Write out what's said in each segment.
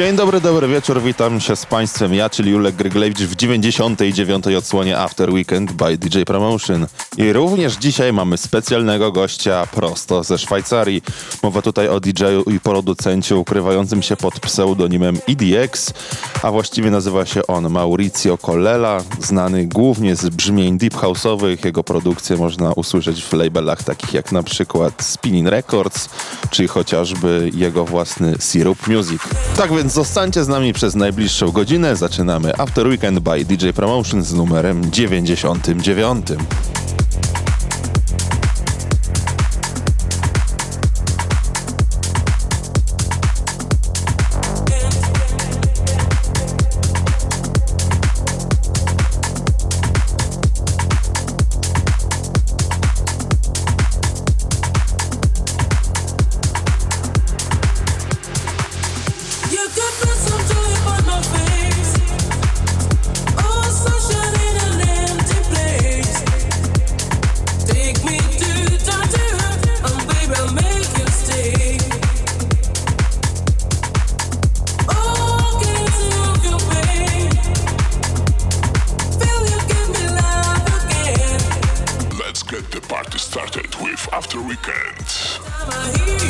Dzień dobry, dobry wieczór, witam się z Państwem, ja, czyli Julek Gryglewicz w 99. odsłonie After Weekend by DJ Promotion. I również dzisiaj mamy specjalnego gościa prosto ze Szwajcarii. Mowa tutaj o DJ-u i producencie ukrywającym się pod pseudonimem EDX, a właściwie nazywa się on Mauricio Collela, znany głównie z brzmień deep house'owych. Jego produkcje można usłyszeć w labelach takich jak na przykład Spinning Records, czy chociażby jego własny Syrup Music. Tak więc zostańcie z nami przez najbliższą godzinę. Zaczynamy After Weekend by DJ Promotion z numerem 99. weekend.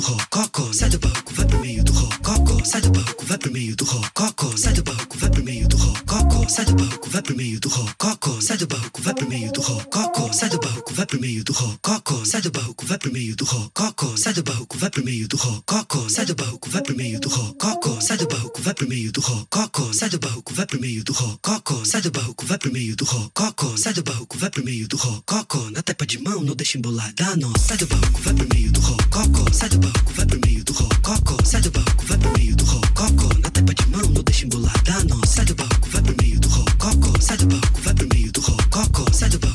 do rococó, sai do banco, vai pro meio do rococó, sai do banco, vai pro meio do rococó, sai do banco, vai pro meio do rococó, sai do banco, vai pro meio do rococó, sai do banco, vai pro meio do rococó sai do barroco, vai pro meio do rococó. Sai do barroco, vai pro meio do rococó. Sai do barroco, vai pro meio do rococó. Sai do barroco, vai pro meio do rococó. Sai do barroco, vai pro meio do rococó. Sai do barroco, vai pro meio do rococó. Sai do barroco, vai pro meio do rococó. Sai do barroco, vai pro meio do rococó. Na tapa de mão, não deixa embolar dá nó Sai do barroco, vai pro meio do rococó. Sai do barroco, vai pro meio do rococó. Sai do barroco, vai pro meio do rococó. Na tapa de mão, não deixa embolar dá nó Sai do barroco, vai pro meio do rococó. Sai do barroco, vai pro meio do rococó. Sai do barroco,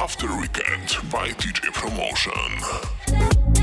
After Weekend by DJ Promotion.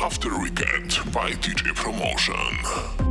After Weekend by DJ Promotion.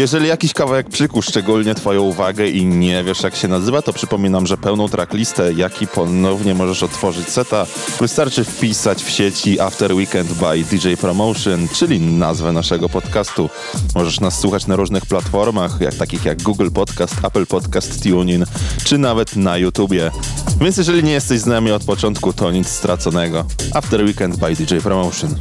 Jeżeli jakiś kawałek przykuł szczególnie Twoją uwagę i nie wiesz jak się nazywa, to przypominam, że pełną tracklistę, jak i ponownie możesz otworzyć seta, wystarczy wpisać w sieci After Weekend by DJ Promotion, czyli nazwę naszego podcastu. Możesz nas słuchać na różnych platformach, jak, takich jak Google Podcast, Apple Podcast, TuneIn, czy nawet na YouTubie. Więc jeżeli nie jesteś z nami od początku, to nic straconego. After Weekend by DJ Promotion.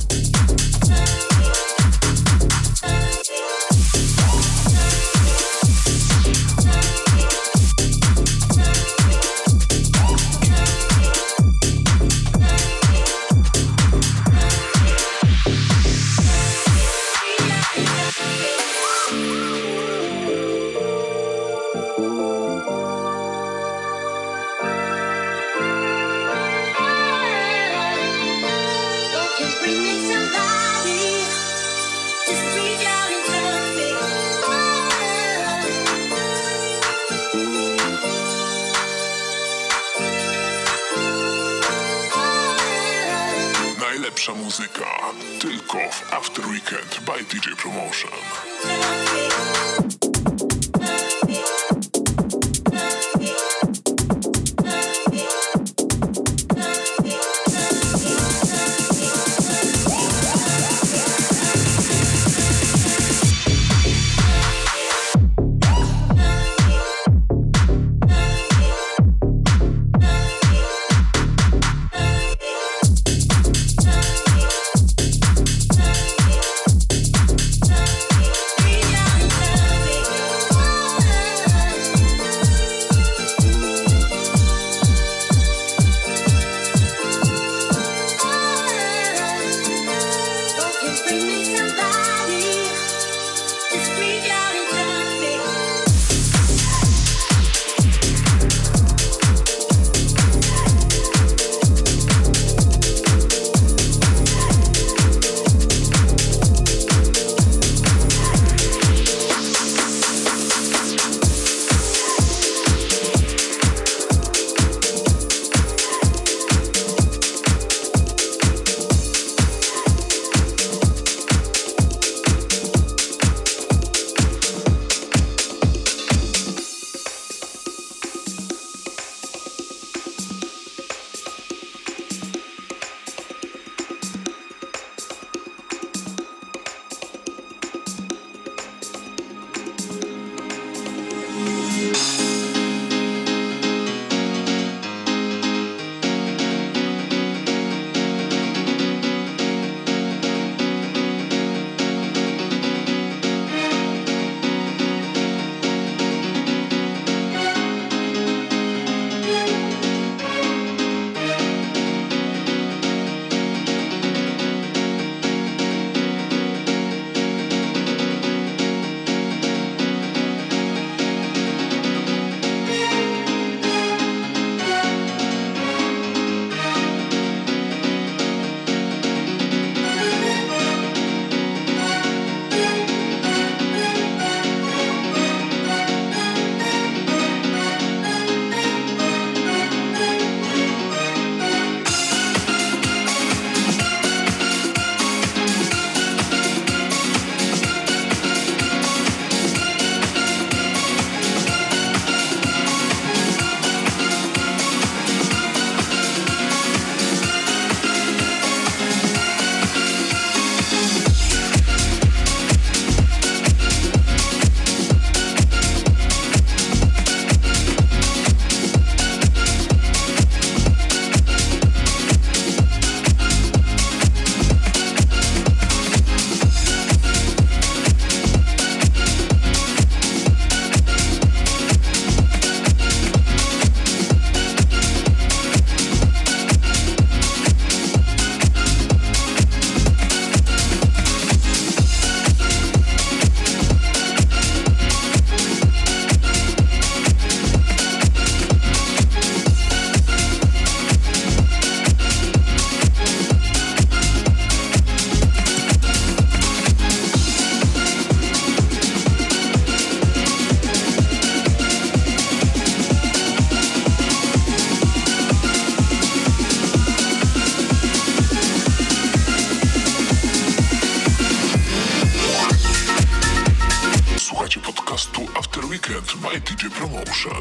After Weekend by DJ Promotion.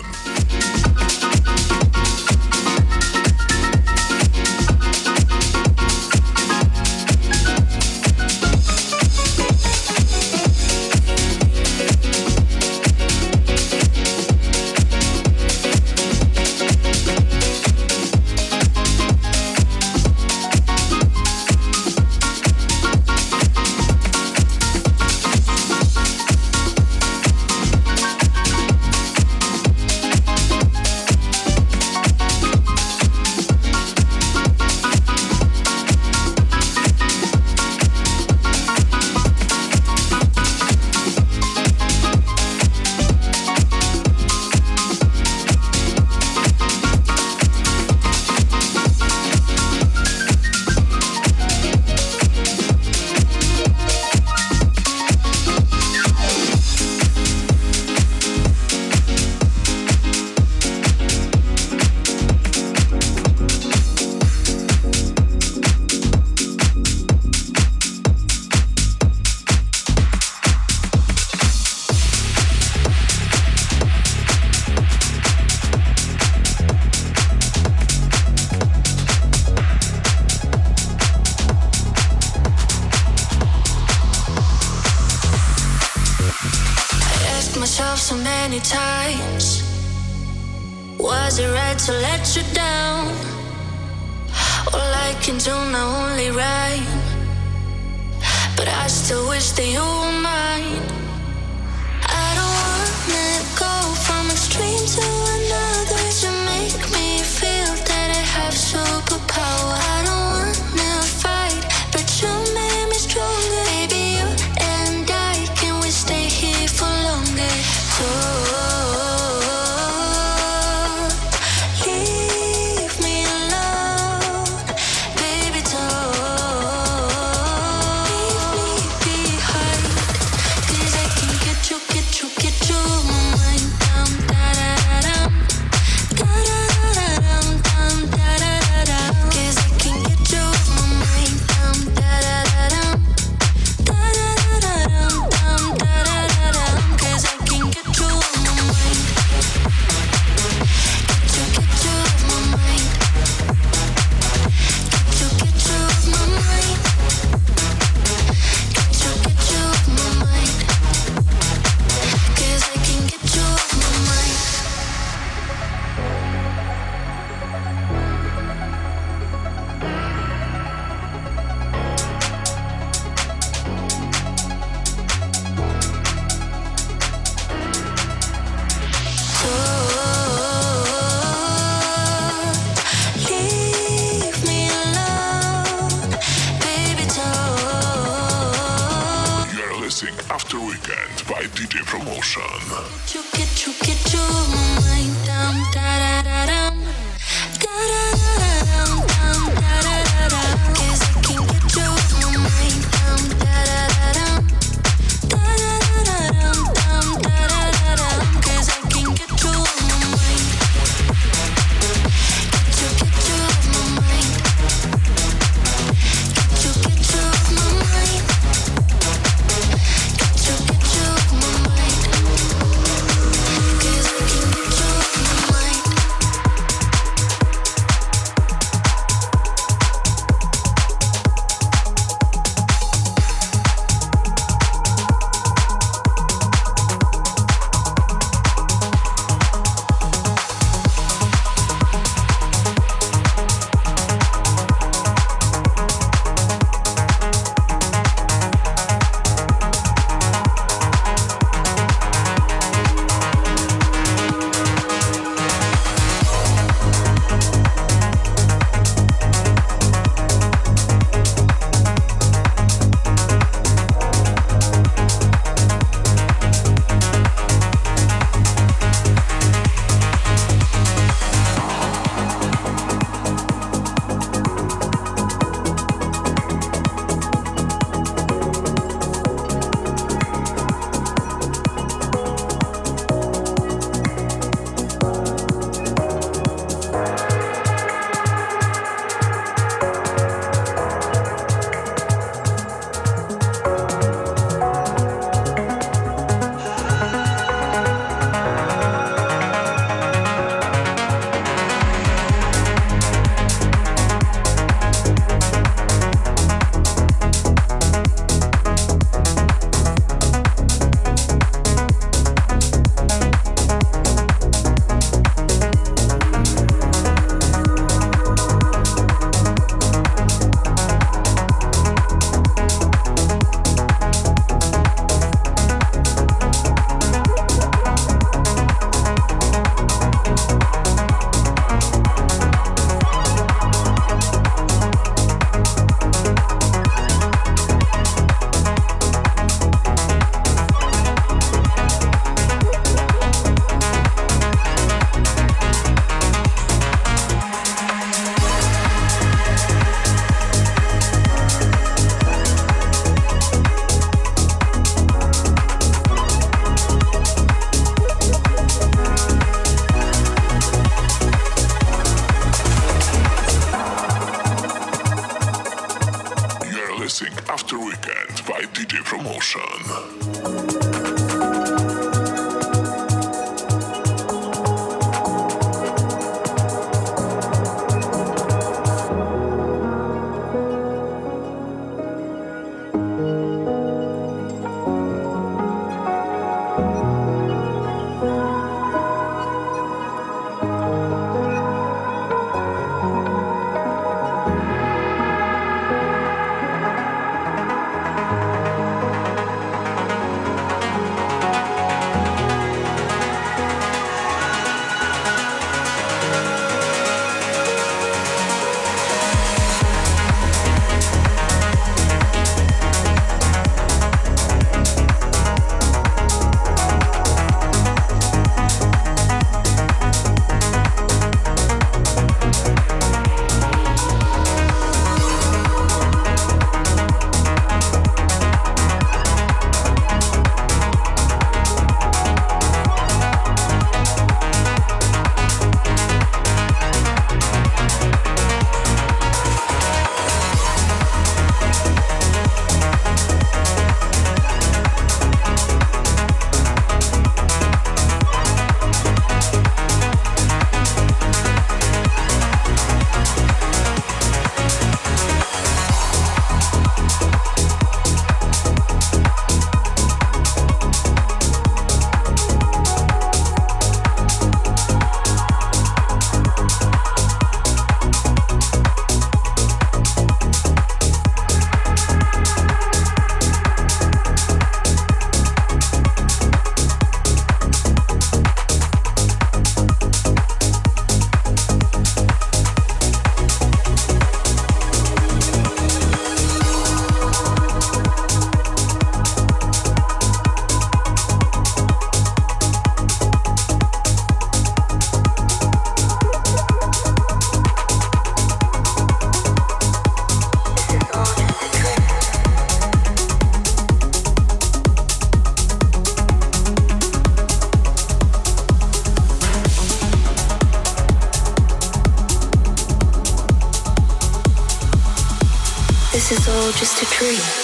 to dream.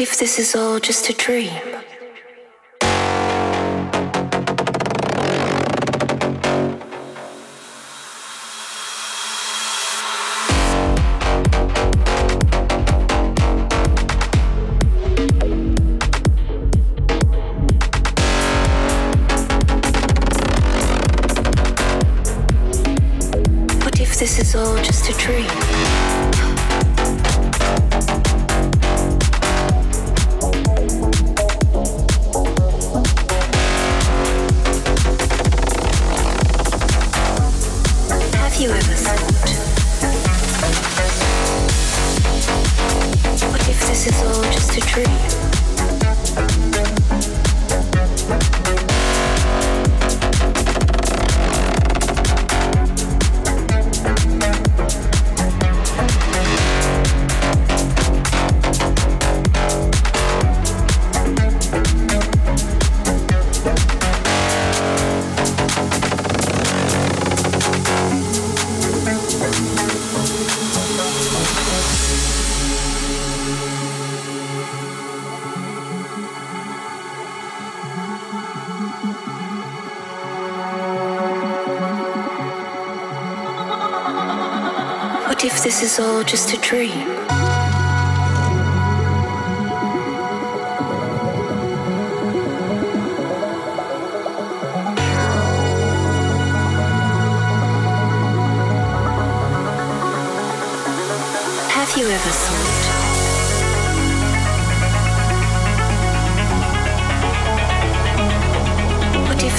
if this is all just a dream?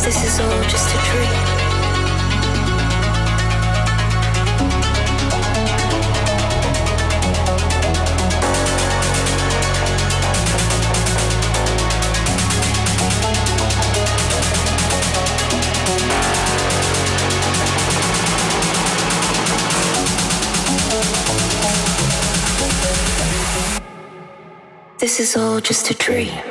this is all just a dream? This is all just a dream.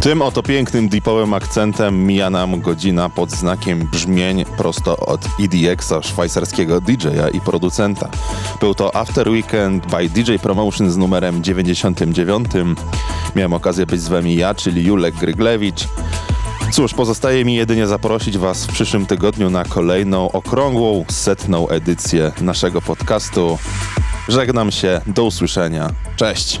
Tym oto pięknym deepowym akcentem mija nam godzina pod znakiem brzmień prosto od EDX-a, szwajcarskiego DJ-a i producenta. Był to After Weekend by DJ Promotion z numerem 99. Miałem okazję być z wami ja, czyli Julek Gryglewicz. Cóż, pozostaje mi jedynie zaprosić Was w przyszłym tygodniu na kolejną okrągłą, setną edycję naszego podcastu. Żegnam się, do usłyszenia. Cześć!